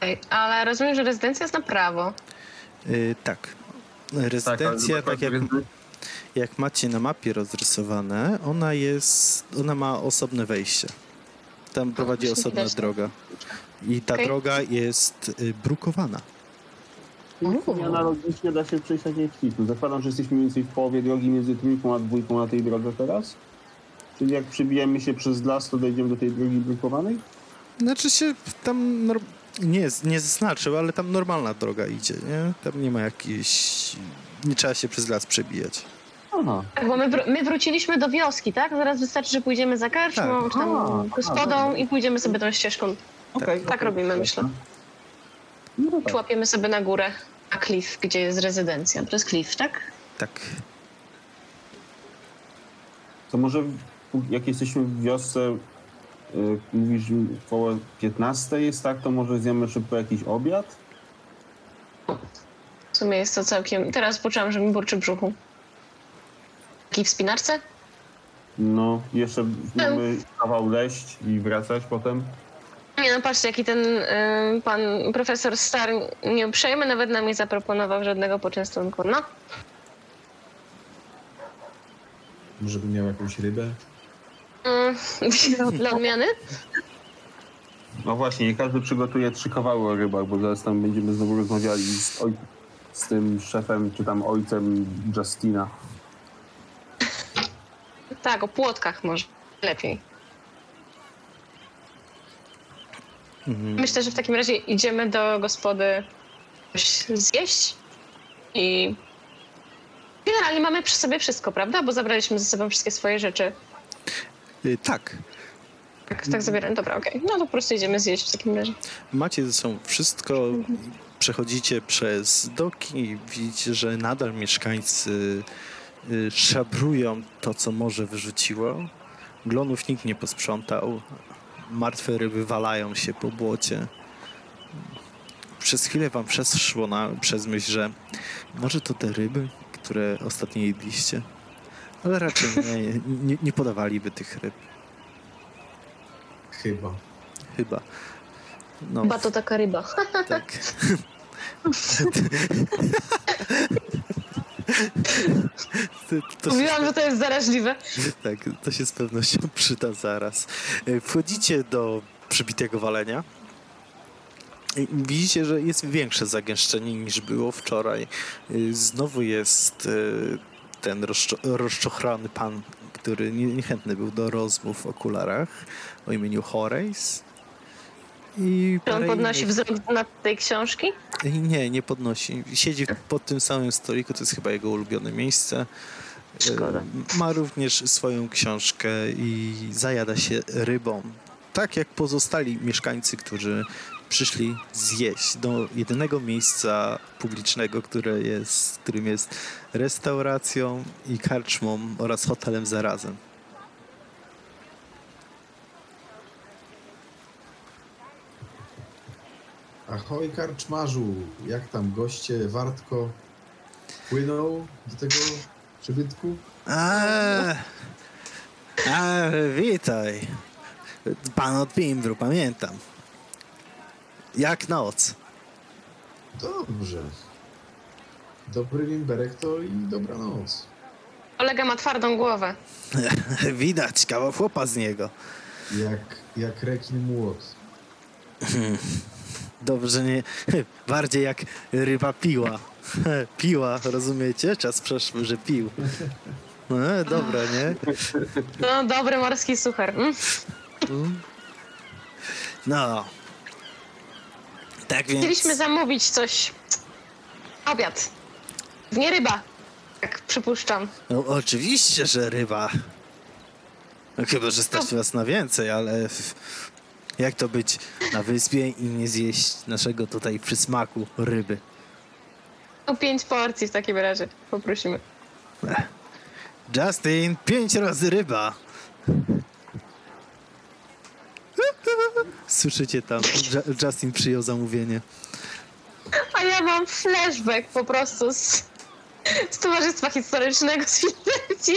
Ej, ale rozumiem, że rezydencja jest na prawo. Y, tak. Rezydencja, ale tak jak, jak macie na mapie rozrysowane, ona jest, ona ma osobne wejście. Tam prowadzi właśnie osobna widać, tak. droga. I ta Okej. droga jest y, brukowana. I analogicznie da się przejść tak jak. Zakładam, że jesteśmy mniej więcej w połowie drogi między trójką a dwójką na tej drodze teraz. Czyli jak przybijemy się przez las, to dojdziemy do tej drogi brukowanej? Znaczy się tam nor- nie, nie zaznaczył, ale tam normalna droga idzie, nie? Tam nie ma jakiejś... Nie trzeba się przez las przebijać. Aha. Tak, bo my, wr- my wróciliśmy do wioski, tak? Zaraz wystarczy, że pójdziemy za karczmą, Tak. czy tam A, gospodą a, i pójdziemy sobie tą ścieżką. Okej. Tak robimy, myślę. No tak. Łapiemy sobie na górę, na klif, gdzie jest rezydencja. To jest klif, tak? Tak. To może w- jak jesteśmy w wiosce, mówisz że około 15 jest tak, to może zjemy szybko jakiś obiad? W sumie jest to całkiem... Teraz poczułam, że mi burczy brzuchu. Taki w spinarce? No, jeszcze mamy kawał leść i wracać potem. Nie no, patrzcie, jaki ten y, pan profesor Star nie uprzejmy, nawet nam nie zaproponował żadnego poczęstunku. No, Może by miał jakąś rybę? Mm, dla odmiany? No właśnie, i każdy przygotuje trzy kawały o rybach, bo zaraz tam będziemy znowu rozmawiali z, oj- z tym szefem, czy tam ojcem Justina. Tak, o płotkach może. Lepiej. Mhm. Myślę, że w takim razie idziemy do gospody coś zjeść i generalnie mamy przy sobie wszystko, prawda? Bo zabraliśmy ze sobą wszystkie swoje rzeczy. Y, tak. Tak, tak zabieram. Dobra, okej. No to po prostu idziemy zjeść w takim razie. Macie ze sobą wszystko, przechodzicie przez doki i widzicie, że nadal mieszkańcy y, szabrują to, co morze wyrzuciło. Glonów nikt nie posprzątał. Martwe ryby walają się po błocie. Przez chwilę wam przeszło na, przez myśl, że może to te ryby, które ostatnio jedliście. Ale raczej nie, nie, nie podawaliby tych ryb. Chyba. Chyba. No, Chyba to taka ryba. tak. To, to się, Mówiłam, że to jest zaraźliwe. tak, to się z pewnością przyda zaraz. E, Wchodzicie do przybitego walenia. Widzicie, że jest większe zagęszczenie niż było wczoraj. E, Znowu jest e, ten rozczo- rozczochrany pan, który nie- niechętny był do rozmów w okularach o imieniu Horace. I Czy on podnosi innych- wzrok na tej książki? nie, nie podnosi. Siedzi pod tym samym stoliku, to jest chyba jego ulubione miejsce. Szkoda. Ma również swoją książkę i zajada się rybą. Tak jak pozostali mieszkańcy, którzy przyszli zjeść do jedynego miejsca publicznego, które jest, którym jest restauracją i karczmą oraz hotelem zarazem. Ahoj karczmarzu, jak tam goście, Wartko płyną do tego przybytku? A, a, witaj. Pan od Pimbru, pamiętam. Jak noc. Dobrze. Dobry limberek to i dobranoc. Kolega ma twardą głowę. Widać kawał chłopa z niego. Jak, jak rekin młot. Dobrze, nie. Bardziej jak ryba piła. Piła, rozumiecie? Czas przeszły, że pił. No, dobra, nie? No, dobry morski suchar. No. Tak więc. Chcieliśmy zamówić coś. Obiad. Nie ryba. Jak przypuszczam. No, oczywiście, że ryba. No, chyba, że stać was na więcej, ale jak to być na wyspie i nie zjeść naszego tutaj przysmaku ryby? O pięć porcji w takim razie. Poprosimy. Justin, pięć razy ryba. Słyszycie tam, Ju- Justin przyjął zamówienie. A ja mam flashback po prostu z, z Towarzystwa Historycznego z Filadelfii.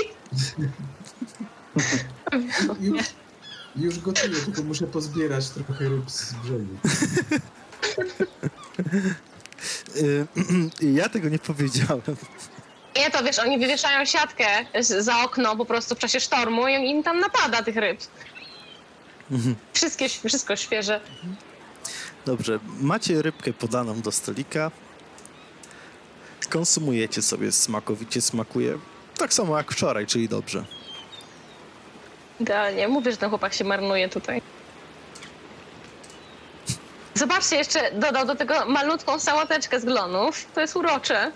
Już, już gotuję, tylko muszę pozbierać trochę ryb z brzegu. Y, Ja tego nie powiedziałem. Nie, to wiesz, oni wywieszają siatkę za okno po prostu w czasie sztormu i im tam napada tych ryb. Wszystkie, wszystko świeże. Dobrze, macie rybkę podaną do stolika. Konsumujecie sobie, smakowicie smakuje. Tak samo jak wczoraj, czyli dobrze. Idealnie. Mówię, że ten chłopak się marnuje tutaj. Zobaczcie, jeszcze dodał do tego malutką sałateczkę z glonów. To jest urocze.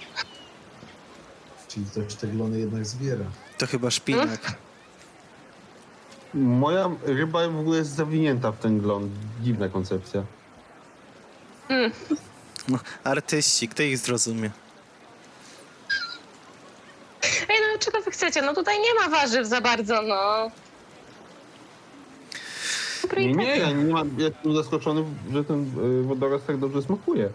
Czyli ktoś te glony jednak zbiera. To chyba szpinak. Moja ryba w ogóle jest zawinięta w ten glon. Dziwna koncepcja. No, artyści, kto ich zrozumie? Ej, no czego wy chcecie? No tutaj nie ma warzyw za bardzo, no. Nie, nie, ja nie mam, ja jestem zaskoczony, że ten y, wodorost tak dobrze smakuje.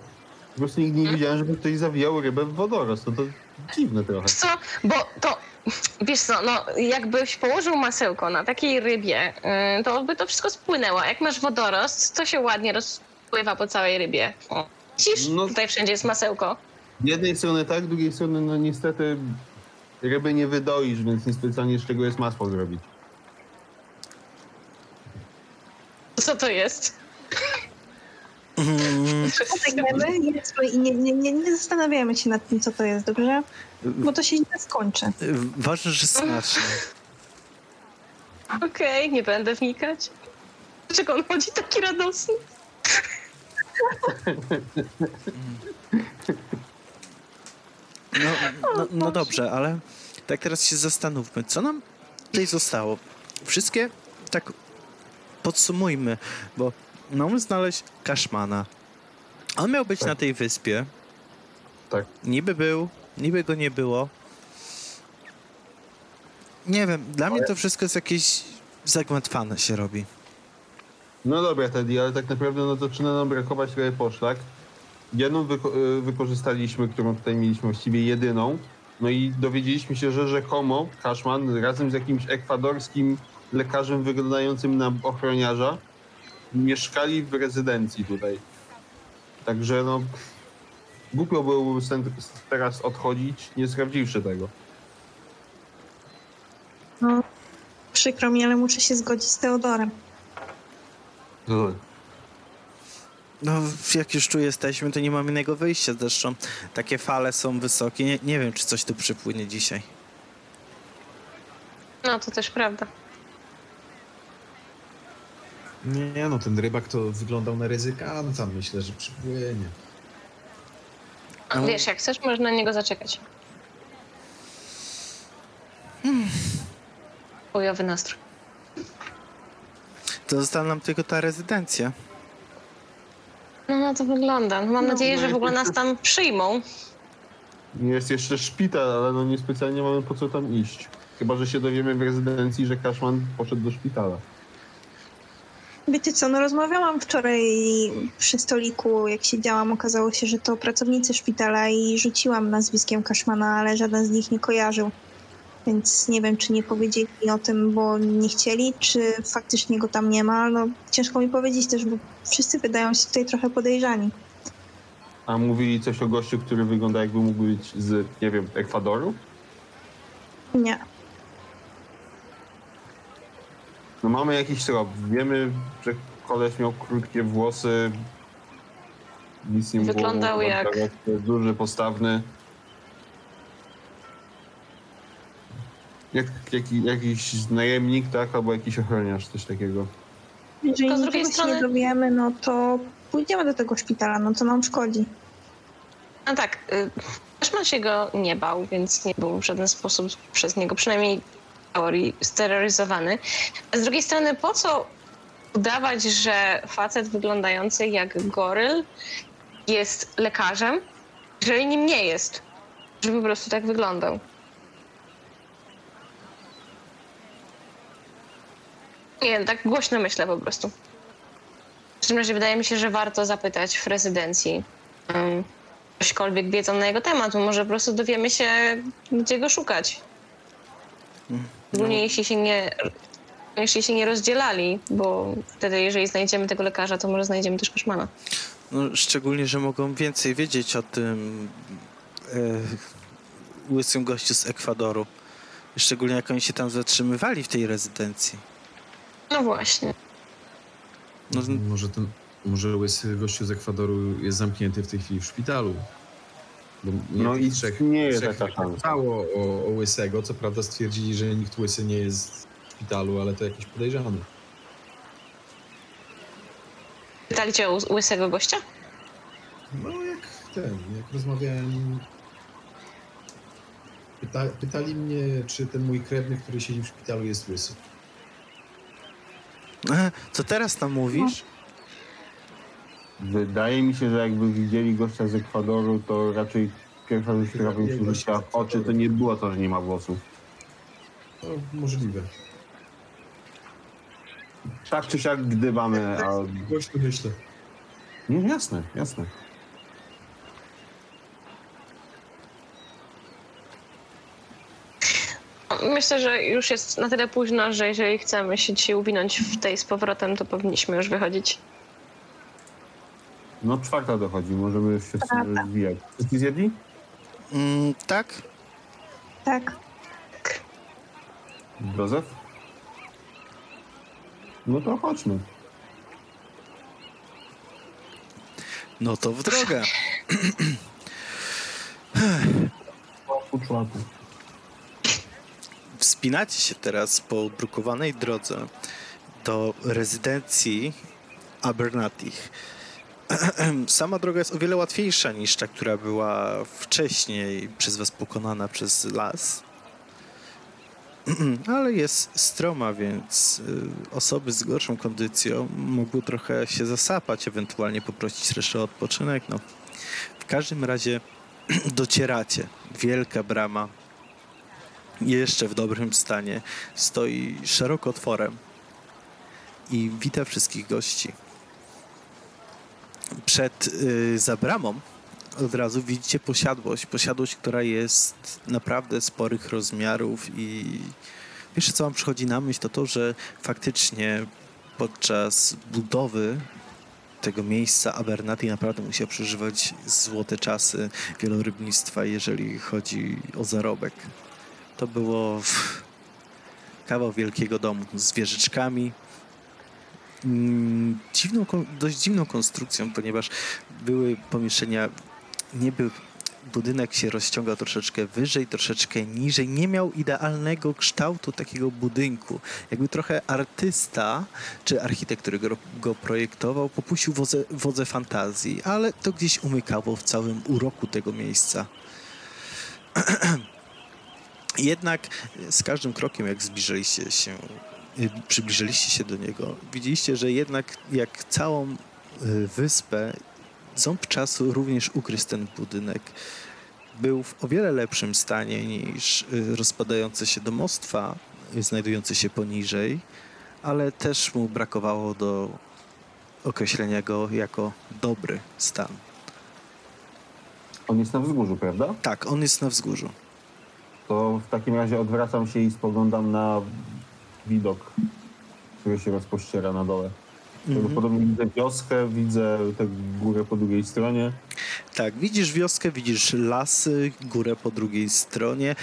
Po prostu nigdy nie widziałem, żeby ktoś zawijał rybę w wodorost. No to dziwne trochę. Wiesz co, bo to, wiesz co, no jakbyś położył masełko na takiej rybie, yy, to by to wszystko spłynęło. Jak masz wodorost, to się ładnie rozpływa po całej rybie. O. Widzisz, No. tutaj wszędzie jest masełko. Z jednej strony tak, z drugiej strony no niestety ryby nie wydoisz, więc niespecjalnie z czego jest masło zrobić. Co to jest? Jedzmy i nie, nie, nie, nie zastanawiamy się nad tym, co to jest, dobrze? Bo to się źle skończy. Ważne, że smacznie. Okej, nie będę wnikać. Dlaczego on chodzi taki radosny? No, no, no dobrze, ale tak teraz się zastanówmy, co nam tutaj zostało? Wszystkie, tak podsumujmy, bo mamy znaleźć Kaszmana. On miał być Tak. na tej wyspie. Tak. Niby był, niby go nie było. Nie wiem, dla mnie to wszystko jest jakieś zagmatwane się robi. No dobra, Teddy, ale tak naprawdę no zaczyna nam brakować trochę poszlak. Jedną wyko- y, wykorzystaliśmy, którą tutaj mieliśmy właściwie jedyną. No i dowiedzieliśmy się, że rzekomo Kaszman razem z jakimś ekwadorskim lekarzem wyglądającym na ochroniarza mieszkali w rezydencji tutaj. Także no głupio byłoby teraz odchodzić, nie sprawdziwszy tego. No, przykro mi, ale muszę się zgodzić z Teodorem. No, jak już tu jesteśmy, to nie mamy innego wyjścia. Zresztą takie fale są wysokie. Nie, nie wiem, czy coś tu przypłynie dzisiaj. No to też prawda. Nie no, ten rybak to wyglądał na ryzykanta. Myślę, że przypłynie. A No. Wiesz, jak chcesz, możesz na niego zaczekać. Chujowy nastrój. To została nam tylko ta rezydencja. No na to wygląda. Mam No, nadzieję, no że w ogóle nas tam przyjmą. Jest jeszcze szpital, ale no niespecjalnie mamy po co tam iść. Chyba, że się dowiemy w rezydencji, że Kaszman poszedł do szpitala. Wiecie co, no rozmawiałam wczoraj przy stoliku, jak siedziałam, okazało się, że to pracownicy szpitala i rzuciłam nazwiskiem Kaszmana, ale żaden z nich nie kojarzył. Więc nie wiem, czy nie powiedzieli o tym, bo nie chcieli, czy faktycznie go tam nie ma. No ciężko mi powiedzieć też, bo wszyscy wydają się tutaj trochę podejrzani. A mówili coś o gościu, który wygląda jakby mógł być z, nie wiem, Ekwadoru? Nie. No mamy jakiś trop. Wiemy, że koleś miał krótkie włosy. Nic nie Wyglądał było. jak- Duży, postawny. Jak, jaki, jakiś najemnik, tak? Albo jakiś ochroniarz, coś takiego. Jeżeli To z drugiej niczego się strony- nie dowiemy, no to pójdziemy do tego szpitala, no to nam szkodzi. No tak, y, Kaszman się go nie bał, więc nie był w żaden sposób przez niego, przynajmniej teorii, steroryzowany. A z drugiej strony, po co udawać, że facet wyglądający jak goryl jest lekarzem, jeżeli nim nie jest? Żeby po prostu tak wyglądał. Nie tak głośno myślę po prostu. W każdym razie wydaje mi się, że warto zapytać w rezydencji um, cośkolwiek wiedzą na jego temat. bo Może po prostu dowiemy się, gdzie go szukać. Szczególnie jeśli się nie, jeśli się nie rozdzielali, bo wtedy jeżeli znajdziemy tego lekarza, to może znajdziemy też koszmana. No, szczególnie, że mogą więcej wiedzieć o tym e, łysym gościu z Ekwadoru. Szczególnie jak oni się tam zatrzymywali w tej rezydencji. No właśnie. No, Może ten, może łysy gościu z Ekwadoru jest zamknięty w tej chwili w szpitalu. Bo No i trzech, nie jest trzech taka szansa. o, o łysego. Co prawda stwierdzili, że nikt łysy nie jest w szpitalu, ale to jakiś podejrzany. Pytaliście o łysego gościa? No jak ten, jak rozmawiałem... Pyta, pytali mnie, czy ten mój krewny, który siedzi w szpitalu jest łysy. e, co teraz tam mówisz? Wydaje mi się, że jakby widzieli gościa z Ekwadoru, to raczej pierwsza rzecz, która by mi się rzuciła w oczy, to nie było to, że nie ma włosów. To możliwe. Tak czy siak gdybamy, a... Głośno myślę. Nie, jasne, jasne. Myślę, że już jest na tyle późno, że jeżeli chcemy się dzisiaj uwinąć w tej z powrotem, to powinniśmy już wychodzić. No czwarta dochodzi, możemy już się Prawda. zwijać. Wszyscy zjedli? Mm, tak? Tak. Józef? No to chodźmy. No to w drogę. Wspinacie się teraz po brukowanej drodze do rezydencji Abernatich. Sama droga jest o wiele łatwiejsza niż ta, która była wcześniej przez was pokonana przez las. Ale jest stroma, więc y, osoby z gorszą kondycją mogły trochę się zasapać, ewentualnie poprosić resztę o odpoczynek. No, w każdym razie docieracie. Wielka brama jeszcze w dobrym stanie, stoi szeroko otworem i wita wszystkich gości. Przed y, za bramą od razu widzicie posiadłość. Posiadłość, która jest naprawdę sporych rozmiarów i pierwsze co wam przychodzi na myśl to to, że faktycznie podczas budowy tego miejsca Abernathy naprawdę musiał przeżywać złote czasy wielorybnictwa, jeżeli chodzi o zarobek. To było kawał wielkiego domu z wieżyczkami. Mm, Dziwną, dość dziwną konstrukcją, ponieważ były pomieszczenia, nie był, budynek się rozciągał troszeczkę wyżej, troszeczkę niżej, nie miał idealnego kształtu takiego budynku. Jakby trochę artysta, czy architekt, który go, go projektował, popuścił wodze, wodze fantazji, ale to gdzieś umykało w całym uroku tego miejsca. Jednak z każdym krokiem, jak zbliżyliście się, przybliżyliście się do niego, widzieliście, że jednak jak całą y, wyspę, ząb czasu również ugryzł ten budynek. Był w o wiele lepszym stanie niż y, rozpadające się domostwa, y, znajdujące się poniżej, ale też mu brakowało do określenia go jako dobry stan. On jest na wzgórzu, prawda? Tak, on jest na wzgórzu. To w takim razie odwracam się i spoglądam na widok, który się rozpościera na dole. Mhm. Prawdopodobnie widzę wioskę, widzę tę górę po drugiej stronie. Tak, widzisz wioskę, widzisz lasy, górę po drugiej stronie,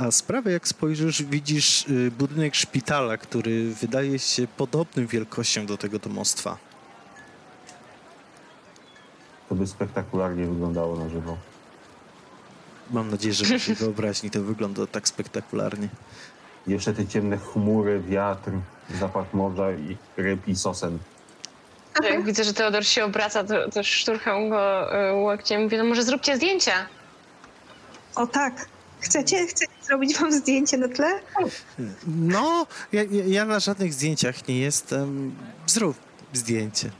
a z prawej jak spojrzysz, widzisz y, budynek szpitala, który wydaje się podobnym wielkością do tego domostwa. To by spektakularnie wyglądało na żywo. Mam nadzieję, że w waszej wyobraźni to wygląda tak spektakularnie. Jeszcze te ciemne chmury, wiatr, zapach morza i ryb i sosen. Jak widzę, że Teodor się obraca, to, to szturcham go y, łokciem. Mówię, no może zróbcie zdjęcia. O tak. Chcecie? Chcecie zrobić wam zdjęcie na tle? No, ja, ja, na żadnych zdjęciach nie jestem. Zrób zdjęcie.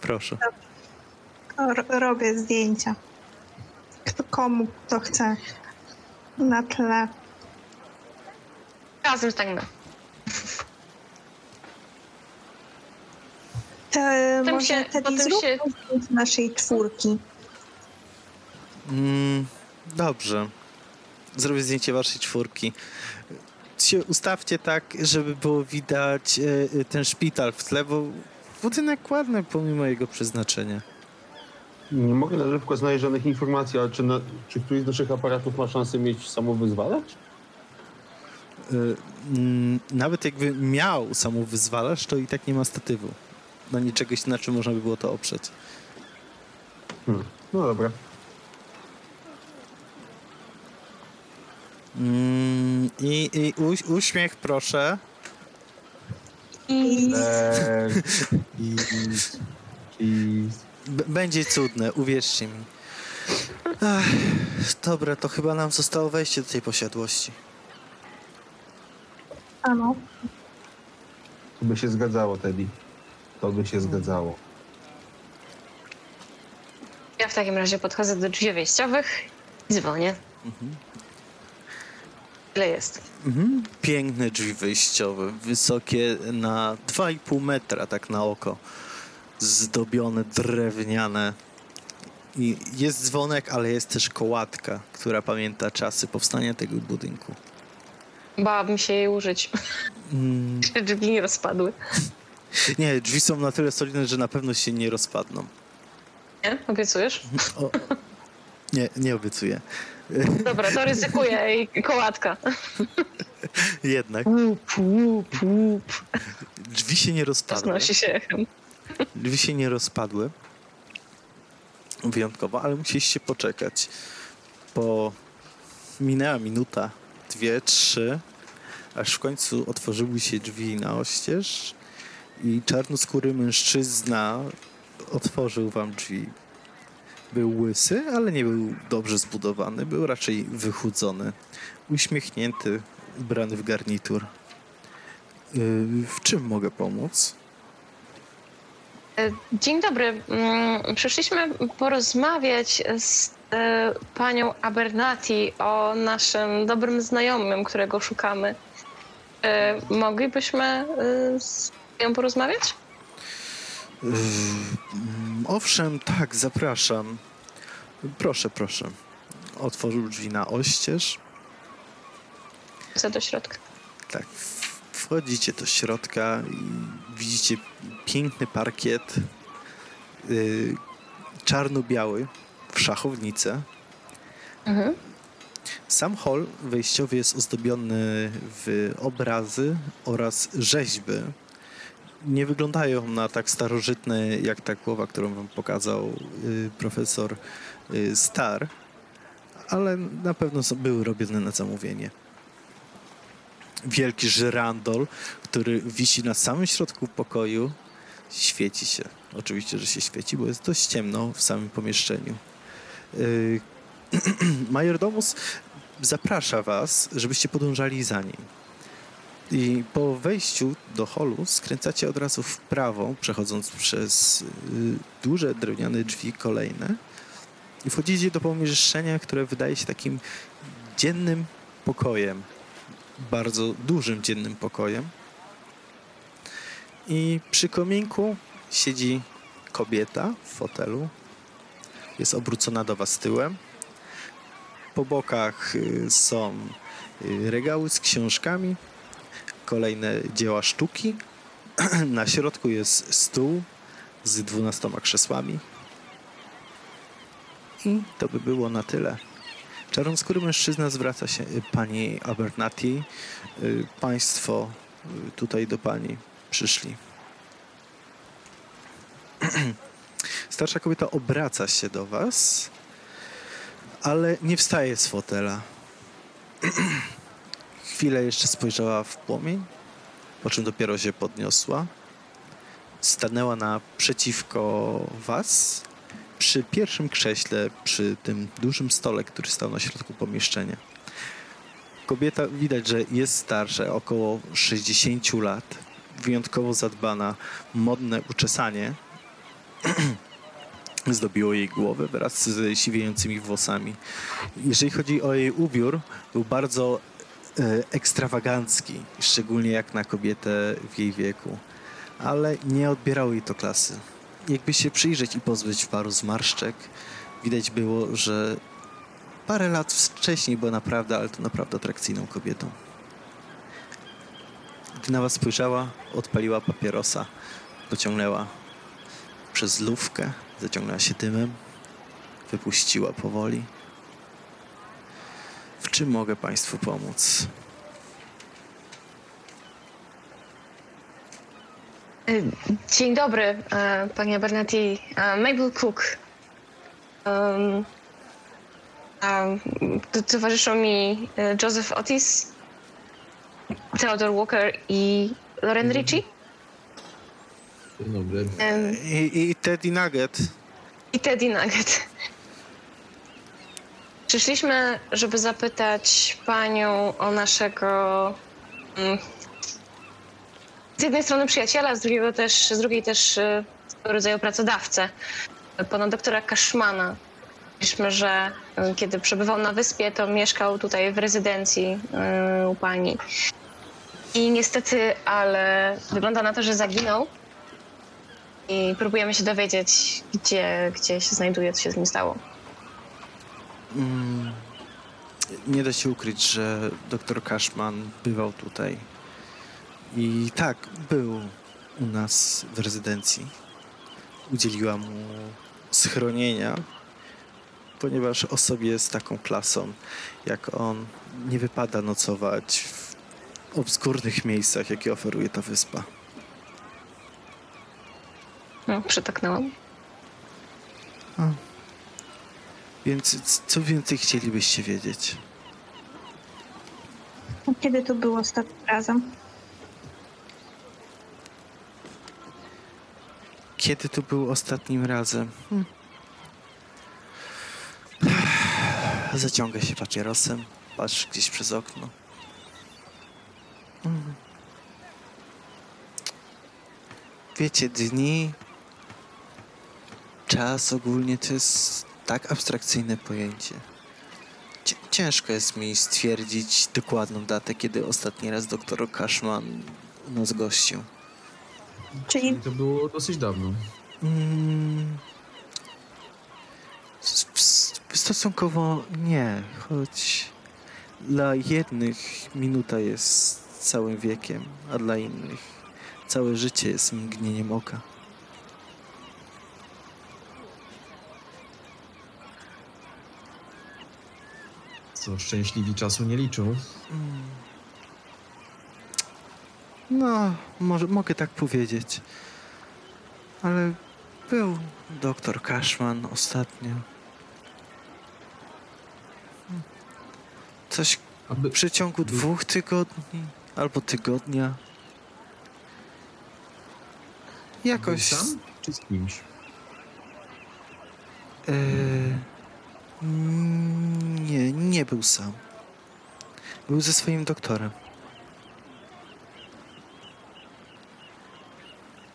Proszę. O, ro- robię zdjęcia. Kto komu to chce. Na tle. Razem stańmy. To Potem może się- potem zrób się- zdjęcie naszej czwórki. Mm, dobrze. Zrobię zdjęcie waszej czwórki. Się ustawcie tak, żeby było widać e, e, ten szpital w tle, bo budynek ładny pomimo jego przeznaczenia. Nie mogę na szybko znaleźć żadnych informacji, ale czy, na, czy któryś z naszych aparatów ma szansę mieć samowyzwalacz? Y, mm, Nawet jakby miał samowyzwalacz, to i tak nie ma statywu. No niczego na czym można by było to oprzeć. Hmm. No dobra. Mm, I, i uś, uśmiech proszę. Eee, będzie cudne, uwierzcie mi. Ach, dobra, to chyba nam zostało wejście do tej posiadłości. Ano. to by się zgadzało, Teddy. To by się zgadzało. ja w takim razie podchodzę do drzwi wejściowych i dzwonię. Ile jest? Mhm. Piękne drzwi wejściowe, wysokie na 2,5 metra, tak na oko. Zdobione, drewniane. I jest dzwonek, ale jest też kołatka, która pamięta czasy powstania tego budynku. Bałabym się jej użyć, Mm, drzwi nie rozpadły. nie, drzwi są na tyle solidne, że na pewno się nie rozpadną. Nie? Obiecujesz? O, nie, nie obiecuję. Dobra, to ryzykuję i kołatka. Jednak. Łup, łup, łup. Drzwi się nie rozpadły. Znosi się echem. Drzwi się nie rozpadły. Wyjątkowo, ale musieliście poczekać. Po minęła minuta, dwie, trzy, aż w końcu otworzyły się drzwi na oścież i czarnoskóry mężczyzna otworzył wam drzwi. Był łysy, ale nie był dobrze zbudowany, był raczej wychudzony, uśmiechnięty, ubrany w garnitur. Yy, W czym mogę pomóc? Dzień dobry. Mm, Przyszliśmy porozmawiać z panią Abernati o naszym dobrym znajomym, którego szukamy. E, Moglibyśmy e, z nią porozmawiać? Mm, Owszem, tak, zapraszam. Proszę, proszę. Otworzył drzwi na oścież. Chcę do środka. Tak, wchodzicie do środka i widzicie piękny parkiet, yy, czarno-biały, w szachownicę. Mhm. Sam hol wejściowy jest ozdobiony w obrazy oraz rzeźby. Nie wyglądają na tak starożytne jak ta głowa, którą wam pokazał y, profesor y, Star, ale na pewno są, były robione na zamówienie. Wielki żyrandol, który wisi na samym środku pokoju, świeci się. Oczywiście, że się świeci, bo jest dość ciemno w samym pomieszczeniu. Y, Majordomus zaprasza was, żebyście podążali za nim. I po wejściu do holu skręcacie od razu w prawo, przechodząc przez y, duże drewniane drzwi kolejne i wchodzicie do pomieszczenia, które wydaje się takim dziennym pokojem, bardzo dużym dziennym pokojem. I przy kominku siedzi kobieta w fotelu, jest obrócona do was tyłem. Po bokach y, są y, regały z książkami, kolejne dzieła sztuki. Na środku jest stół z dwunastoma krzesłami. I to by było na tyle. Czarnoskóry mężczyzna zwraca się y, pani Abernati. y, Państwo tutaj do pani przyszli. Starsza kobieta obraca się do was, ale nie wstaje z fotela. Chwilę jeszcze spojrzała w płomień, po czym dopiero się podniosła. Stanęła naprzeciwko was, przy pierwszym krześle, przy tym dużym stole, który stał na środku pomieszczenia. Kobieta widać, że jest starsza, około 60 lat, wyjątkowo zadbana, modne uczesanie zdobiło jej głowę wraz z siwiejącymi włosami. Jeżeli chodzi o jej ubiór, był bardzo e, ekstrawagancki, szczególnie jak na kobietę w jej wieku, ale nie odbierało jej to klasy. Jakby się przyjrzeć i pozbyć paru zmarszczek, widać było, że parę lat wcześniej była naprawdę, ale to naprawdę atrakcyjną kobietą. Gdy na was spojrzała, odpaliła papierosa, pociągnęła przez lufkę, zaciągnęła się dymem, wypuściła powoli. W czym mogę Państwu pomóc? Y, Dzień dobry, e, panie Bernati. E, Mabel Cook. Um, tu towarzyszą mi e, Joseph Otis, Theodore Walker i Loren Ritchie. Dzień dobry. Em, I, i Teddy Nugget. I Teddy Nugget. Przyszliśmy, żeby zapytać panią o naszego mm, z jednej strony przyjaciela, z, drugiego też, z drugiej też e, swego rodzaju pracodawcę, pana doktora Kaszmana. Myślimy, że e, kiedy przebywał na wyspie, to mieszkał tutaj w rezydencji e, u pani. I niestety, ale wygląda na to, że zaginął. I próbujemy się dowiedzieć, gdzie, gdzie się znajduje, co się z nim stało. Mm, nie da się ukryć, że dr Cashman bywał tutaj. I tak, był u nas w rezydencji. Udzieliła mu schronienia, ponieważ osobie z taką klasą jak on nie wypada nocować w obskurnych miejscach, jakie oferuje ta wyspa. No, przytaknęłam. Więc c- co więcej chcielibyście wiedzieć? Kiedy to było ostatnim razem? Kiedy to był ostatnim razem? Hmm. Zaciąga się papierosem, patrzy gdzieś przez okno. Hmm. Wiecie, dni, czas ogólnie to jest tak abstrakcyjne pojęcie. Cie- Ciężko jest mi stwierdzić dokładną datę, kiedy ostatni raz doktor Cashman u nas gościł. Czyli to było dosyć dawno. Mm, Stosunkowo nie, choć dla jednych minuta jest całym wiekiem, a dla innych całe życie jest mgnieniem oka. Co szczęśliwi czasu nie liczą. No, może, mogę tak powiedzieć. Ale był doktor Cashman ostatnio. Coś Aby... w przeciągu dwóch tygodni albo tygodnia. Jakoś. Był sam czy z kimś? E, nie, nie był sam. Był ze swoim doktorem.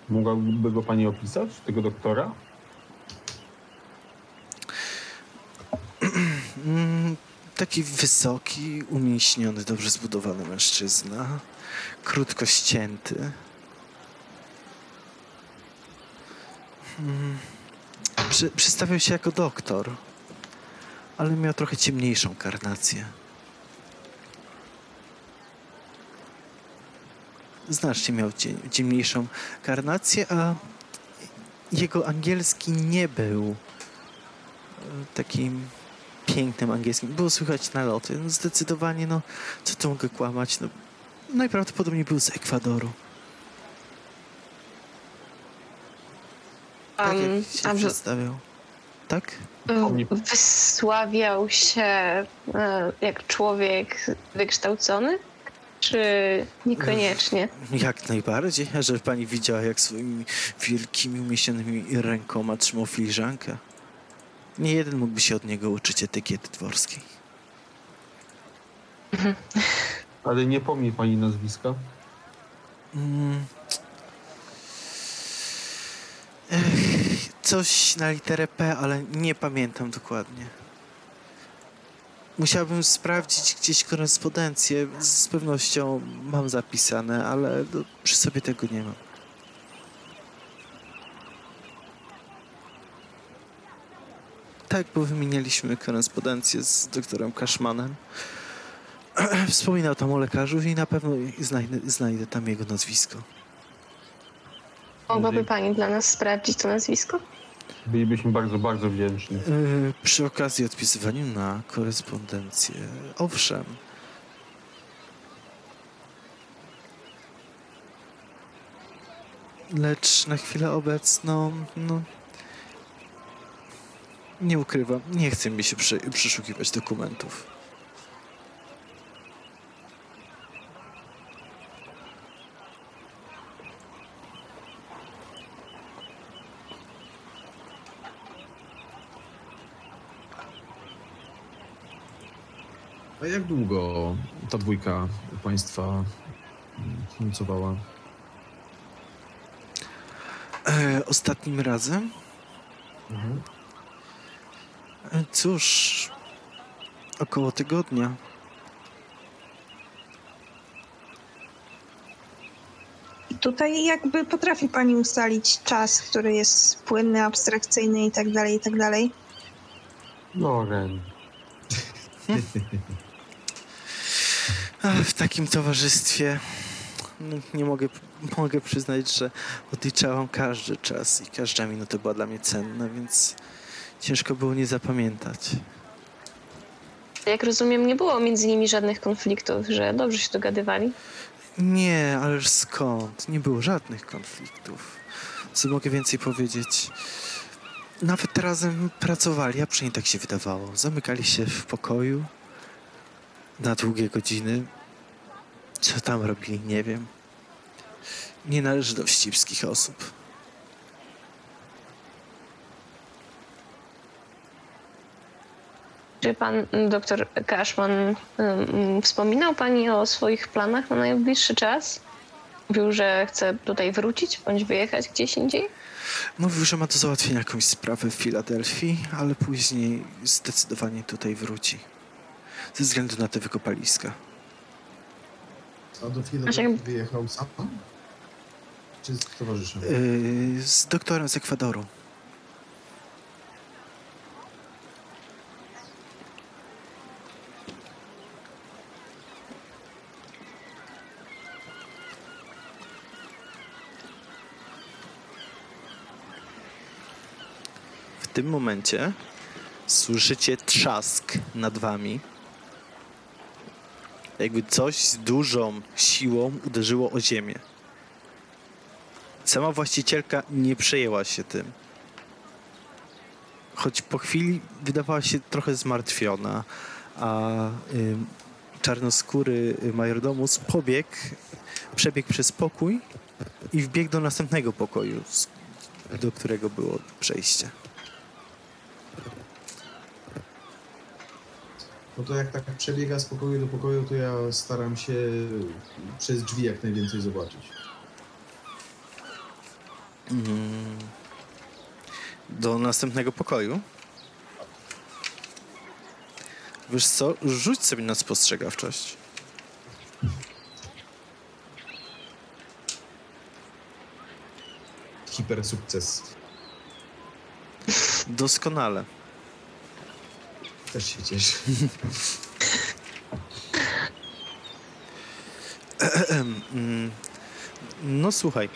Mogłaby go pani opisać, tego doktora? Taki wysoki, umięśniony, dobrze zbudowany mężczyzna. Krótko ścięty. Mm, przy, się jako doktor, ale miał trochę ciemniejszą karnację. Znacznie miał cie, ciemniejszą karnację, a jego angielski nie był e, takim pięknym angielskim. Było słychać naloty. No zdecydowanie, no, co tu mogę kłamać? No, najprawdopodobniej był z Ekwadoru. Tak Um, jak się w- przedstawiał. Tak? wysławiał się e, jak człowiek wykształcony? Czy niekoniecznie? Jak najbardziej, żeby pani widziała, jak swoimi wielkimi, umieśnionymi rękoma trzymał filiżankę. Nie jeden mógłby się od niego uczyć etykiety dworskiej. Ale nie pomni pani nazwiska. Mm. Ech, coś na literę P, ale nie pamiętam dokładnie. Musiałbym sprawdzić gdzieś korespondencję. Z pewnością mam zapisane, ale no, przy sobie tego nie mam. Tak, bo wymienialiśmy korespondencję z doktorem Kaszmanem. Wspominał tam o lekarzu i na pewno znajdę, znajdę tam jego nazwisko. Mogłaby pani dla nas sprawdzić to nazwisko? Bylibyśmy bardzo, bardzo wdzięczni. Yy, przy okazji odpisywaniu na korespondencję. Owszem. Lecz na chwilę obecną, no. Nie ukrywam, nie chce mi się przy, przeszukiwać dokumentów. A jak długo ta dwójka u państwa mm, nocowała? E, ostatnim razem? Mhm. E, cóż, około tygodnia. I tutaj jakby potrafi pani ustalić czas, który jest płynny, abstrakcyjny i tak dalej, i tak dalej. Loren. W takim towarzystwie no, nie mogę, mogę przyznać, że odliczałam każdy czas i każda minuta była dla mnie cenna, więc ciężko było nie zapamiętać. Jak rozumiem, nie było między nimi żadnych konfliktów, że dobrze się dogadywali. Nie, ależ skąd? Nie było żadnych konfliktów. Co mogę więcej powiedzieć? Nawet razem pracowali, a przynajmniej tak się wydawało. Zamykali się w pokoju na długie godziny. Co tam robili, nie wiem. Nie należy do wścibskich osób. Czy pan mm, doktor Cashman mm, wspominał pani o swoich planach na najbliższy czas? Mówił, że chce tutaj wrócić bądź wyjechać gdzieś indziej? Mówił, że ma do załatwienia jakąś sprawę w Filadelfii, ale później zdecydowanie tutaj wróci. Ze względu na te wykopaliska. A do wyjechał sam? Czy z towarzyszem? Yy, z doktorem z Ekwadoru. W tym momencie słyszycie trzask nad wami. Jakby coś z dużą siłą uderzyło o ziemię. Sama właścicielka nie przejęła się tym. Choć po chwili wydawała się trochę zmartwiona, a ym, czarnoskóry majordomus pobiegł, przebiegł przez pokój i wbiegł do następnego pokoju, do którego było przejście. No to jak tak przebiega z pokoju do pokoju, to ja staram się przez drzwi jak najwięcej zobaczyć. Mm. Do następnego pokoju. Wiesz co, rzuć sobie na spostrzegawczość. Hiper sukces. Doskonale. Też się cieszę. No słuchaj.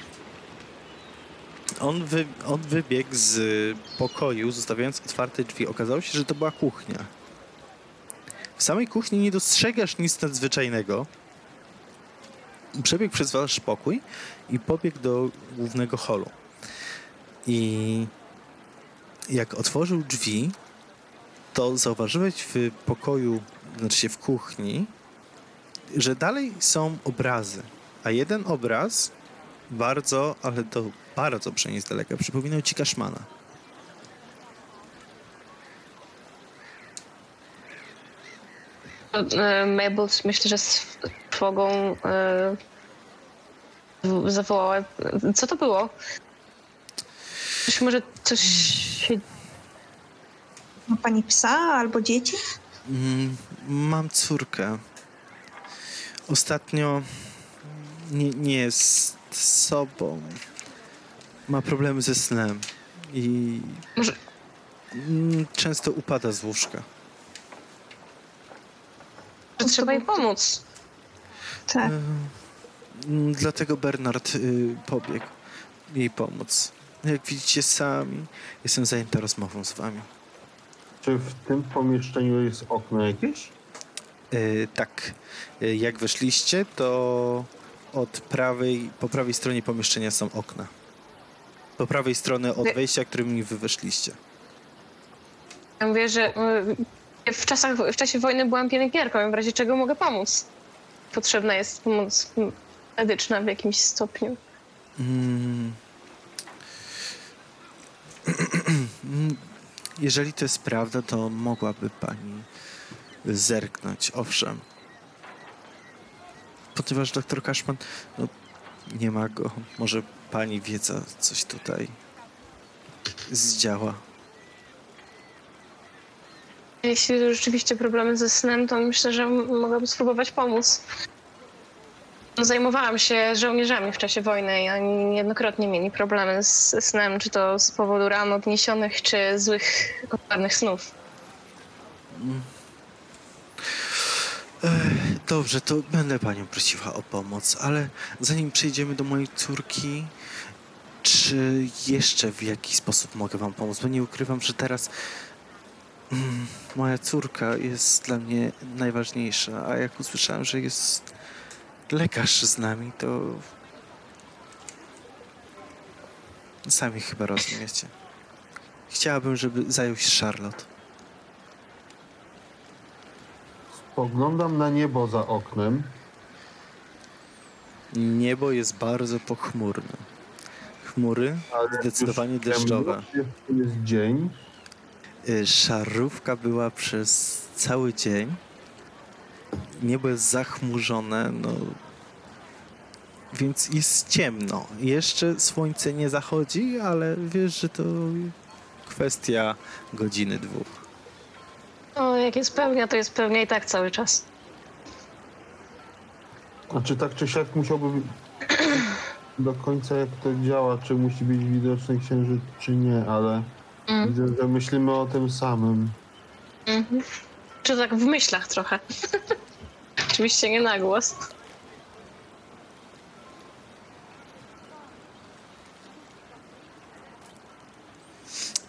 On, wy, on wybiegł z pokoju, zostawiając otwarte drzwi. Okazało się, że to była kuchnia. W samej kuchni nie dostrzegasz nic nadzwyczajnego. Przebiegł przez wasz pokój i pobiegł do głównego holu. I jak otworzył drzwi, to zauważyłeś w pokoju, znaczy się w kuchni, że dalej są obrazy, a jeden obraz bardzo, ale to bardzo przynajmniej z daleka przypominał ci Kaszmana. E, Mabel myślę, że z trwogą e, zawołała. Co to było? Coś może coś się Ma pani psa albo dzieci? Mm, mam córkę. Ostatnio nie, nie jest sobą. Ma problemy ze snem i Może- mm, często upada z łóżka. że trzeba jej pomóc. Tak. Mm, Dlatego Bernard y, pobiegł. jej pomóc. Jak widzicie sami, jestem zajęta rozmową z wami. Czy w tym pomieszczeniu jest okno jakieś? E, tak, e, jak weszliście, to od prawej, po prawej stronie pomieszczenia są okna. Po prawej strony od wejścia, którymi wy weszliście. Ja mówię, że y, w, czasach, w czasie wojny byłam pielęgniarką, w razie czego mogę pomóc. Potrzebna jest pomoc medyczna w jakimś stopniu. Mm. Jeżeli to jest prawda, to mogłaby pani zerknąć, owszem. Ponieważ doktor Kaszman, no, nie ma go. Może pani wiedza coś tutaj zdziała. Jeśli rzeczywiście problemy ze snem, to myślę, że mogłabym spróbować pomóc. Zajmowałam się żołnierzami w czasie wojny i oni niejednokrotnie mieli problemy z snem, czy to z powodu ran odniesionych, czy złych, koszmarnych snów. Ech, Dobrze, to będę panią prosiła o pomoc, ale zanim przejdziemy do mojej córki, czy jeszcze w jakiś sposób mogę wam pomóc? Bo nie ukrywam, że teraz mm, moja córka jest dla mnie najważniejsza, a jak usłyszałem, że jest lekarz z nami, to sami chyba rozumiecie. Chciałabym, żeby zajął się Charlotte. Spoglądam na niebo za oknem. Niebo jest bardzo pochmurne. Chmury Ale zdecydowanie już deszczowe. ciemno, Jest, jest dzień. Y, Szarówka była przez cały dzień. Niebo jest zachmurzone, no. Więc jest ciemno. Jeszcze słońce nie zachodzi, ale wiesz, że to kwestia godziny, dwóch. O, jak jest pełnia, to jest pełnia i tak cały czas. A czy tak czy siak musiałby do końca jak to działa, czy musi być widoczny księżyc, czy nie, ale Mm. widzę, że myślimy o tym samym. Mhm. Czy tak w myślach trochę. Oczywiście nie na głos.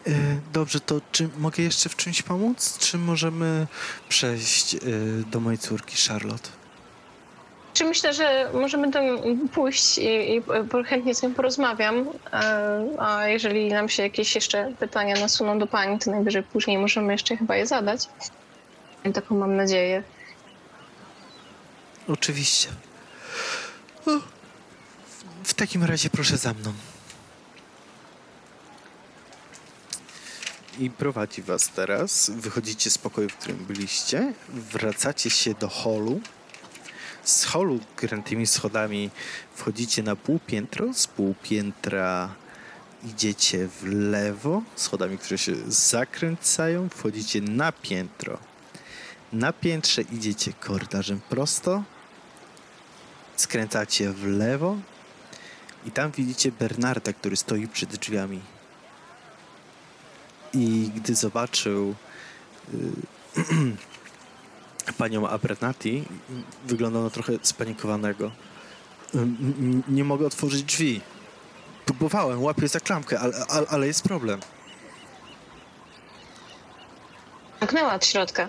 Y, Dobrze, to czy mogę jeszcze w czymś pomóc? Czy możemy przejść y, do mojej córki Charlotte? Czy myślę, że możemy tam pójść i, i chętnie z nią porozmawiam, e, a jeżeli nam się jakieś jeszcze pytania nasuną do pani, to najwyżej później możemy jeszcze chyba je zadać. Taką mam nadzieję. Oczywiście. W takim razie proszę za mną. I prowadzi was teraz. Wychodzicie z pokoju, w którym byliście. Wracacie się do holu. Z holu krętymi schodami wchodzicie na półpiętro. Z półpiętra idziecie w lewo, schodami, które się zakręcają. Wchodzicie na piętro. Na piętrze idziecie korytarzem prosto skręcacie w lewo i tam widzicie Bernarda, który stoi przed drzwiami. I gdy zobaczył y, panią Abernati, wyglądał na trochę spanikowanego. Nie mogę otworzyć drzwi. Próbowałem, łapię za klamkę, ale, ale, ale jest problem. Zamknęła od środka.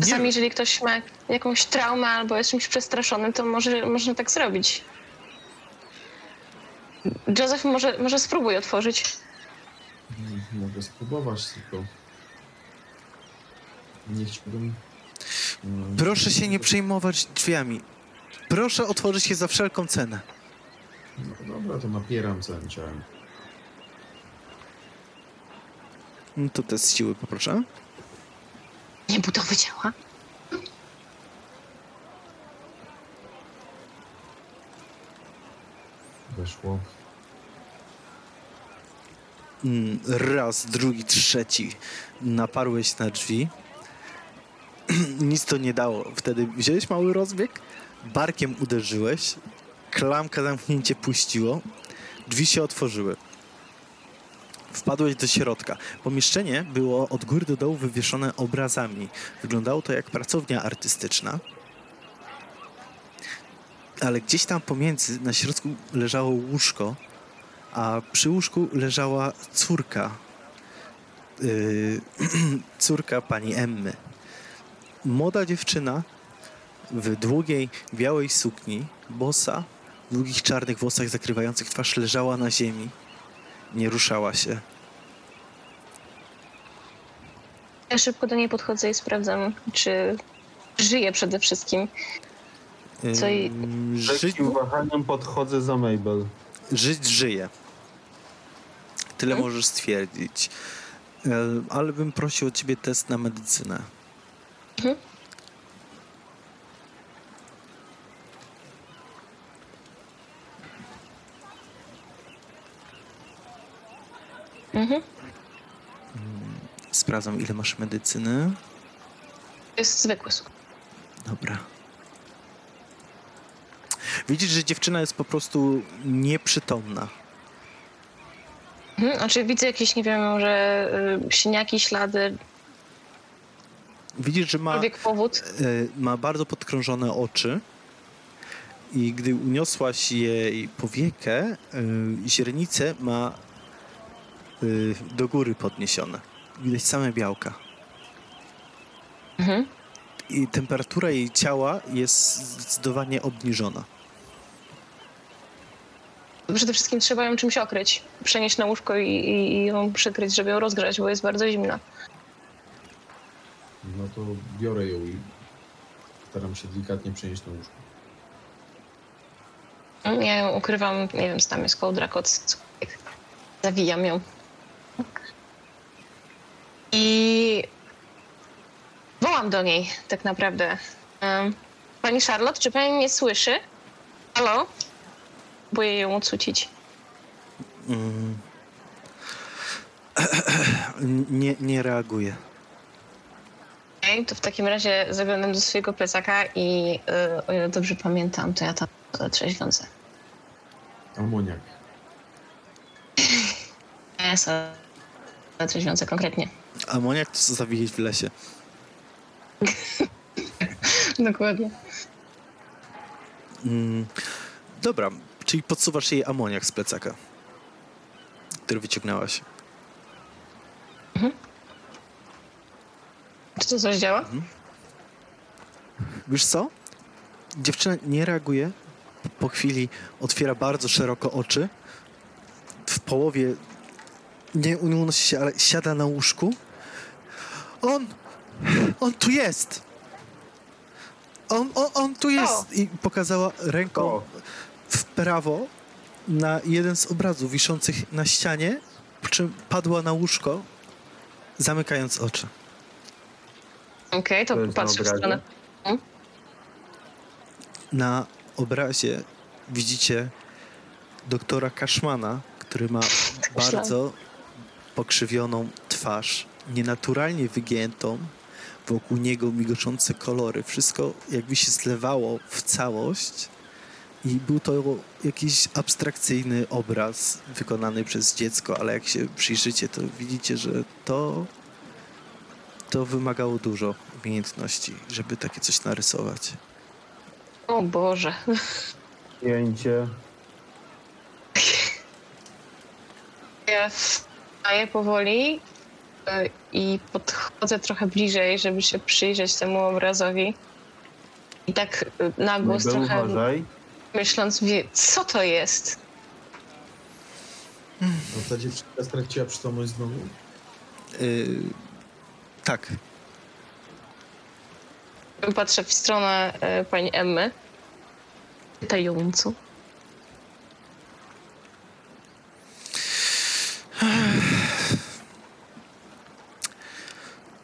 Czasami, jeżeli ktoś ma jakąś traumę albo jest czymś przestraszony, to może, można tak zrobić. Joseph, może, może spróbuj otworzyć. Mm, Mogę spróbować, tylko... Nie chciałbym... no, proszę się nie przejmować drzwiami. Proszę otworzyć je za wszelką cenę. No dobra, to napieram całym ciałem. No To test siły poproszę. Nie budowy ciała. Weszło. Mm, raz, drugi, trzeci naparłeś na drzwi. Nic to nie dało. Wtedy wziąłeś mały rozbieg, barkiem uderzyłeś, klamka zamknięcie puściło, drzwi się otworzyły. Wpadłeś do środka. Pomieszczenie było od góry do dołu wywieszone obrazami. Wyglądało to jak pracownia artystyczna. ale gdzieś tam pomiędzy na środku leżało łóżko, a przy łóżku leżała córka. Yy, córka pani Emmy. Młoda dziewczyna w długiej, białej sukni, bosa, w długich czarnych włosach zakrywających twarz leżała na ziemi. Nie ruszała się. Ja szybko do niej podchodzę i sprawdzam, czy żyje przede wszystkim. Co i- Ym, Żyć, lekkim wahaniem podchodzę za Mabel. żyć żyje. Tyle Mhm. możesz stwierdzić. E, Ale bym prosił od ciebie test na medycynę. Mhm. Sprawdzam, ile masz medycyny. To jest zwykły sukces. Dobra. Widzisz, że dziewczyna jest po prostu nieprzytomna. Mhm. Znaczy widzę jakieś, nie wiem, może y, siniaki, ślady, Widzisz, że ma, jakikolwiek powód. e, ma bardzo podkrążone oczy i gdy uniosłaś jej powiekę, źrenice ma do góry podniesione. Widać same białka. Mhm. I temperatura jej ciała jest zdecydowanie obniżona. Przede wszystkim trzeba ją czymś okryć. Przenieść na łóżko i, i, i ją przykryć, żeby ją rozgrzać, bo jest bardzo zimna. No to biorę ją i staram się delikatnie przenieść na łóżko. Ja ją ukrywam, nie wiem, tam jest kołdra, koc. Zawijam ją. I wołam do niej tak naprawdę. Pani Charlotte, czy pani mnie słyszy? Halo? Boję ją ocucić. Mm. Nie, nie reaguje. Okej, to w takim razie zaglądam do swojego plecaka i y, o ile dobrze pamiętam, to ja tam trzeźwiącę. Amoniak. Jest trzeźwiącę konkretnie. Amoniak to co zawijeć w lesie. Dokładnie. Mm, dobra, czyli podsuwasz jej amoniak z plecaka, który wyciągnęłaś. Czy to coś działa? Wiesz co? Dziewczyna nie reaguje. Po chwili otwiera bardzo szeroko oczy. W połowie nie unosi się, ale siada na łóżku. On! On tu jest! On, on, on tu jest! I pokazała ręką O. w prawo na jeden z obrazów wiszących na ścianie, po czym padła na łóżko, zamykając oczy. Okej, to To patrzę w stronę. Na obrazie widzicie doktora Kaszmana, który ma bardzo pokrzywioną twarz, nienaturalnie wygiętą, wokół niego migoczące kolory. Wszystko jakby się zlewało w całość i był to jakiś abstrakcyjny obraz wykonany przez dziecko, ale jak się przyjrzycie, to widzicie, że to to wymagało dużo umiejętności, żeby takie coś narysować. O Boże. Pięcie. Ja wstaję powoli i podchodzę trochę bliżej, żeby się przyjrzeć temu obrazowi. I tak y, na głos Mabel, trochę uważaj. myśląc, wie, co to jest? No ta dziewczynka straciła przytomność znowu? Yy, tak, Patrzę w stronę y, pani Emmy. Pytająco.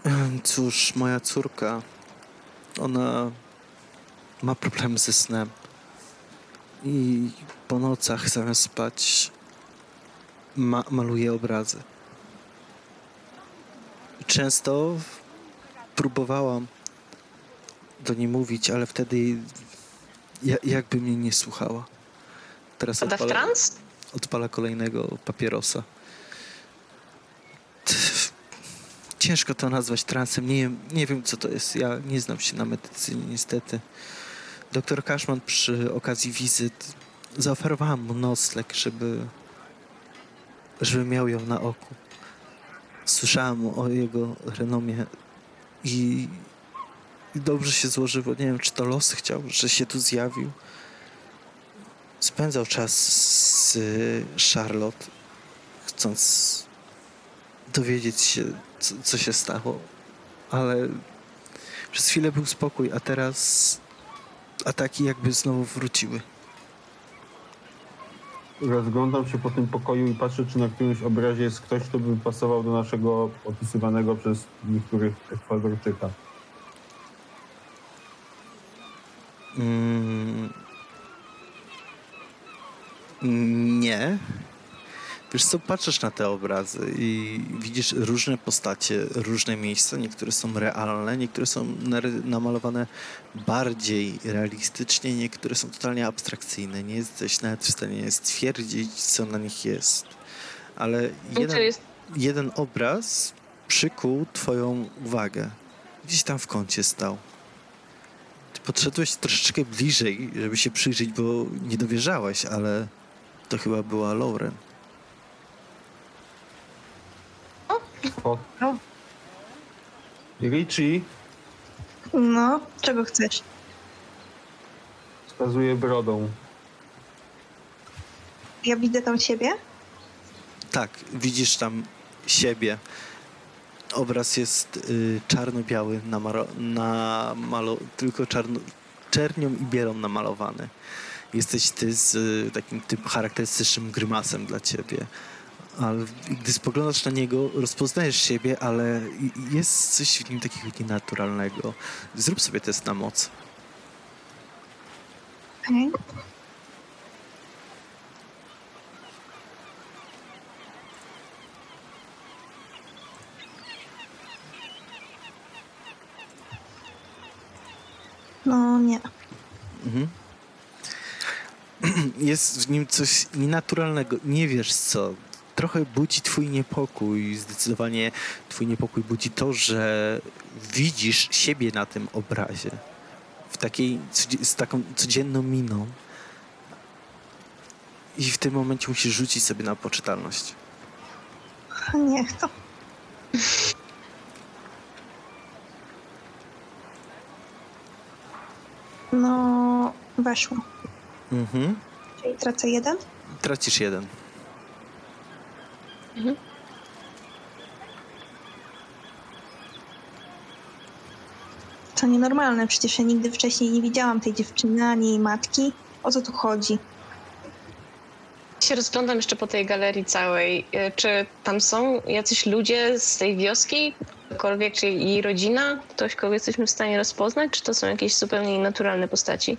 Em, Cóż, moja córka, ona ma problem ze snem. I po nocach zamiast spać ma maluje obrazy. Często próbowałam do niej mówić, ale wtedy ja, jakby mnie nie słuchała. Teraz Pada odpala, odpala kolejnego papierosa. Ciężko to nazwać transem. Nie, nie wiem, co to jest. Ja nie znam się na medycynie, niestety. Doktor Kaszman przy okazji wizyt zaoferowałam mu nocleg, żeby, żeby miał ją na oku. Słyszałam o jego renomie i, i dobrze się złożyło. Nie wiem, czy to los chciał, że się tu zjawił. Spędzał czas z Charlotte, chcąc dowiedzieć się, co, co się stało, ale przez chwilę był spokój, a teraz ataki jakby znowu wróciły. Rozglądam się po tym pokoju i patrzę, czy na którymś obrazie jest ktoś, kto by pasował do naszego opisywanego przez niektórych Ekwadorczyka. Mm. Nie. Wiesz co, patrzysz na te obrazy i widzisz różne postacie, różne miejsca. Niektóre są realne, niektóre są namalowane bardziej realistycznie, niektóre są totalnie abstrakcyjne. Nie jesteś nawet w stanie stwierdzić, co na nich jest. Ale jeden, jeden obraz przykuł twoją uwagę. Gdzieś tam w kącie stał. Ty podszedłeś troszeczkę bliżej, żeby się przyjrzeć, bo nie dowierzałaś, ale to chyba była Lauren. O. Richie No, czego chcesz? wskazuje brodą. Ja widzę tam ciebie? Tak, widzisz tam siebie. Obraz jest y, czarno-biały, namaro- namalo- tylko czarno- czernią i bielą namalowany. Jesteś ty z y, takim tym charakterystycznym grymasem dla ciebie. Ale gdy spoglądasz na niego, rozpoznajesz siebie, ale jest coś w nim takiego nienaturalnego. Zrób sobie test na moc. Okej. No nie. Mhm. Jest w nim coś nienaturalnego. Nie wiesz co. Trochę budzi twój niepokój. Zdecydowanie twój niepokój budzi to, że widzisz siebie na tym obrazie. W takiej, z taką codzienną miną. I w tym momencie musisz rzucić sobie na poczytalność. Niech to. No, weszło. Mhm. Czyli tracę jeden? Tracisz jeden. To nienormalne, przecież ja nigdy wcześniej nie widziałam tej dziewczyny ani jej matki. O co tu chodzi? się rozglądam jeszcze po tej galerii całej. Y, Czy tam są jacyś ludzie z tej wioski? Ktokolwiek, czy jej rodzina? Ktoś, kogo jesteśmy w stanie rozpoznać? Czy to są jakieś zupełnie naturalne postaci?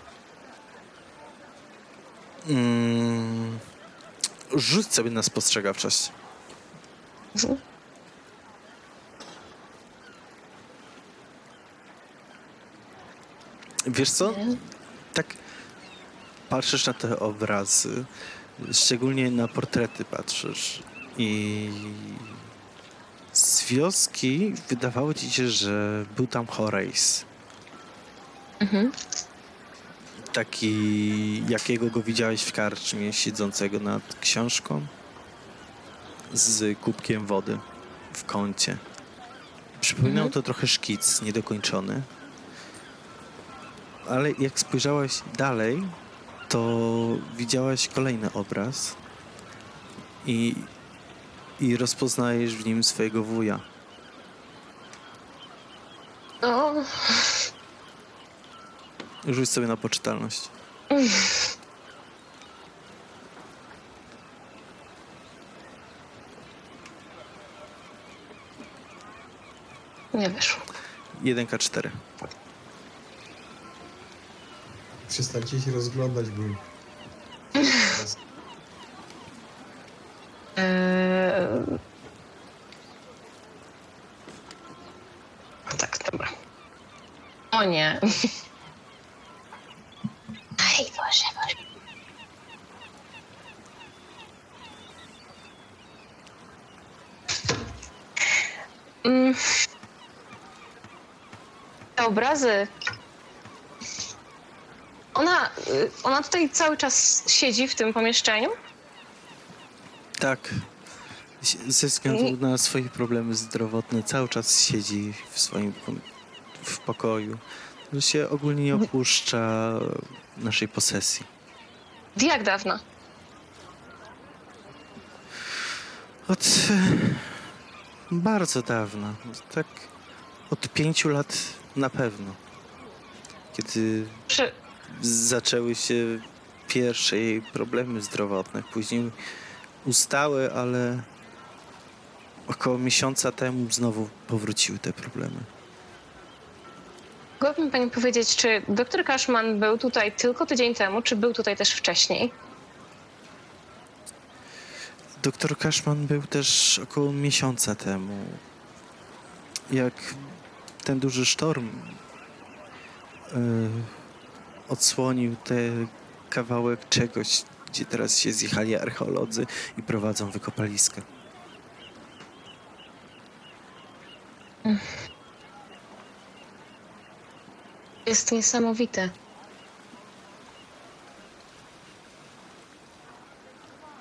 Mm. Rzuć sobie na spostrzegawczość. Mhm. Wiesz co? Tak patrzysz na te obrazy, szczególnie na portrety patrzysz i z wioski wydawało ci się, że był tam Horace. Mhm. Taki, jakiego go widziałeś w karczmie, siedzącego nad książką z kubkiem wody w kącie. Przypominał Mhm. to trochę szkic, niedokończony. Ale jak spojrzałaś dalej, to widziałaś kolejny obraz i, i rozpoznajesz w nim swojego wuja. O, Rzuć sobie na poczytalność. Nie wyszło. 1K4. Przestańcie się rozglądać, bo... Eee... Tak, dobra. O nie. Aj, Boże, Boże. Mm. Te obrazy ona, y, ona tutaj cały czas siedzi w tym pomieszczeniu? Tak. Ze względu na swoje problemy zdrowotne cały czas siedzi w swoim w pokoju. Że się ogólnie nie opuszcza naszej posesji. Jak dawno? Od e, bardzo dawna. Tak od pięciu lat na pewno. Kiedy Czy, zaczęły się pierwsze jej problemy zdrowotne. Później ustały, ale około miesiąca temu znowu powróciły te problemy. mogłaby mi pani powiedzieć, czy doktor Cashman był tutaj tylko tydzień temu, czy był tutaj też wcześniej? Doktor Cashman był też około miesiąca temu. Jak ten duży sztorm yy, odsłonił ten kawałek czegoś, gdzie teraz się zjechali archeolodzy i prowadzą wykopaliska. Jest niesamowite.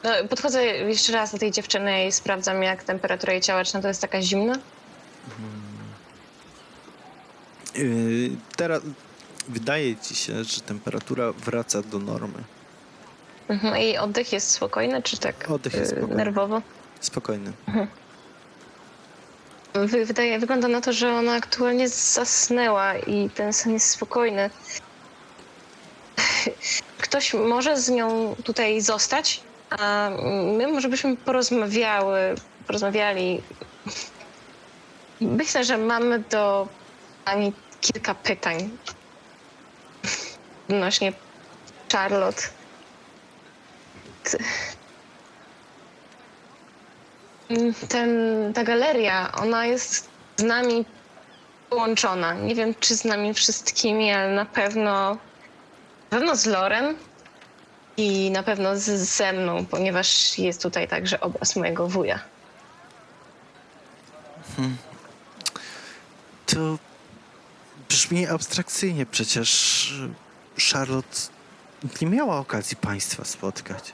No, podchodzę jeszcze raz do tej dziewczyny i sprawdzam, jak temperatura jej ciała, czy to jest taka zimna. Yy, teraz wydaje ci się, że temperatura wraca do normy. Mhm. I oddech jest spokojny, czy tak Oddech jest y, spokojny. nerwowo? Spokojny. Wy, wydaje, wygląda na to, że ona aktualnie zasnęła i ten sen jest spokojny. Ktoś może z nią tutaj zostać, a my może byśmy porozmawiały, porozmawiali. Myślę, że mamy do pani kilka pytań odnośnie Charlotte. Ten, ta galeria, ona jest z nami połączona. Nie wiem, czy z nami wszystkimi, ale na pewno, na pewno z Lorem i na pewno z, ze mną, ponieważ jest tutaj także obraz mojego wuja. To brzmi abstrakcyjnie, przecież Charlotte nie miała okazji państwa spotkać.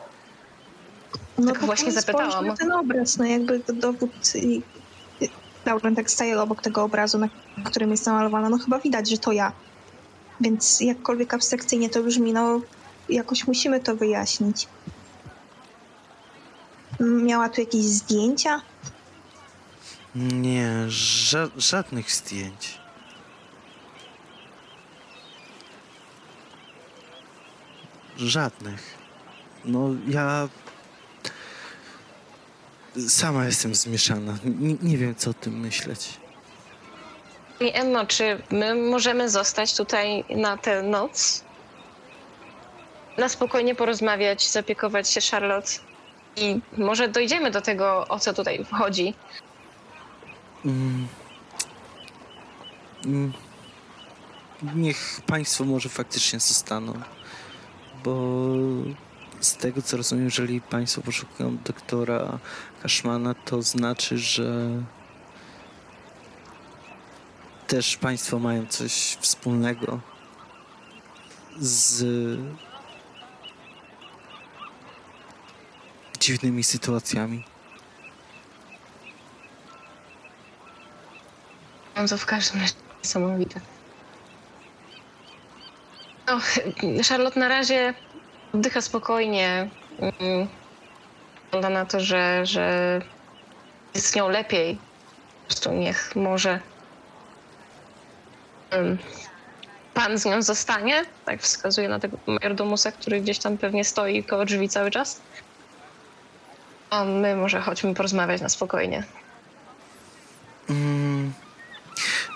No Tak właśnie zapytałam. na ten obraz, no jakby to dowód... i- i- Lauren tak staje obok tego obrazu, na którym jest namalowana, no chyba widać, że to ja. Więc jakkolwiek abstrakcyjnie to brzmi, no jakoś musimy to wyjaśnić. Miała tu jakieś zdjęcia? Nie, ża- żadnych zdjęć. Żadnych. No ja sama jestem zmieszana. Nie, nie wiem, co o tym myśleć. I Emmo, czy my możemy zostać tutaj na tę noc? Na spokojnie porozmawiać, zapiekować się Charlotte i może dojdziemy do tego, o co tutaj chodzi. Mm. Mm. Niech państwo może faktycznie zostaną, bo z tego co rozumiem, jeżeli państwo poszukują doktora Kaszmana, to znaczy, że też państwo mają coś wspólnego z dziwnymi sytuacjami. To w każdym razie niesamowite. No, Charlotte na razie oddycha spokojnie. Mm, Wygląda na to, że, że jest z nią lepiej. Po prostu niech może mm, pan z nią zostanie. Tak wskazuje na tego majordomusa, który gdzieś tam pewnie stoi koło drzwi cały czas. A my może chodźmy porozmawiać na spokojnie. Mm,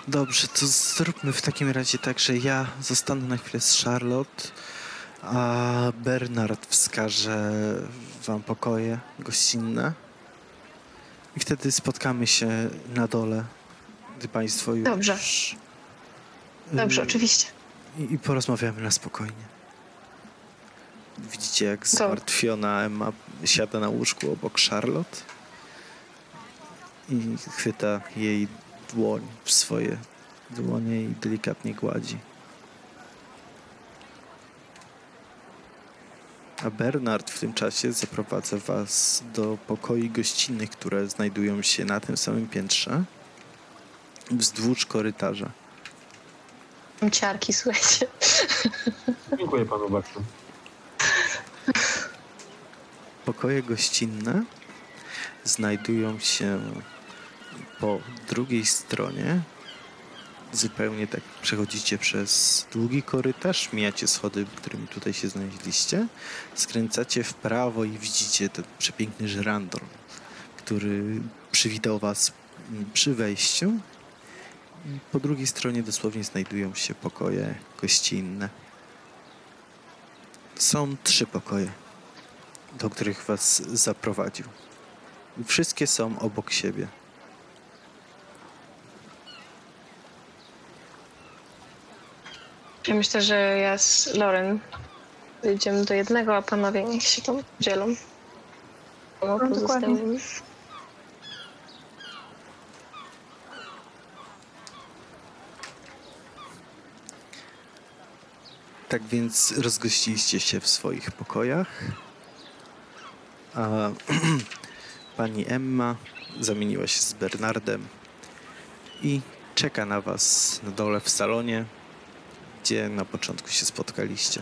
Dobrze, to zróbmy w takim razie tak, że ja zostanę na chwilę z Charlotte, a Bernard wskaże wam pokoje gościnne. I wtedy spotkamy się na dole, gdy państwo już... Dobrze. Dobrze, y, oczywiście. I, I porozmawiamy na spokojnie. Widzicie, jak zmartwiona Emma siada na łóżku obok Charlotte i chwyta jej dłoń w swoje dłonie i delikatnie gładzi. A Bernard w tym czasie zaprowadza was do pokoi gościnnych, które znajdują się na tym samym piętrze, wzdłuż korytarza. Ciarki, słuchajcie. Dziękuję panu bardzo. Pokoje gościnne znajdują się po drugiej stronie. Zupełnie tak przechodzicie przez długi korytarz, mijacie schody, którymi tutaj się znaleźliście, skręcacie w prawo i widzicie ten przepiękny żyrandol, który przywitał was przy wejściu. Po drugiej stronie dosłownie znajdują się pokoje gościnne. Są trzy pokoje do których was zaprowadził. Wszystkie są obok siebie. Ja myślę, że ja z Loren idziemy do jednego, a panowie niech się tam dzielą. No, dokładnie. Tak więc rozgościliście się w swoich pokojach. A pani Emma zamieniła się z Bernardem i czeka na was na dole w salonie, gdzie na początku się spotkaliście.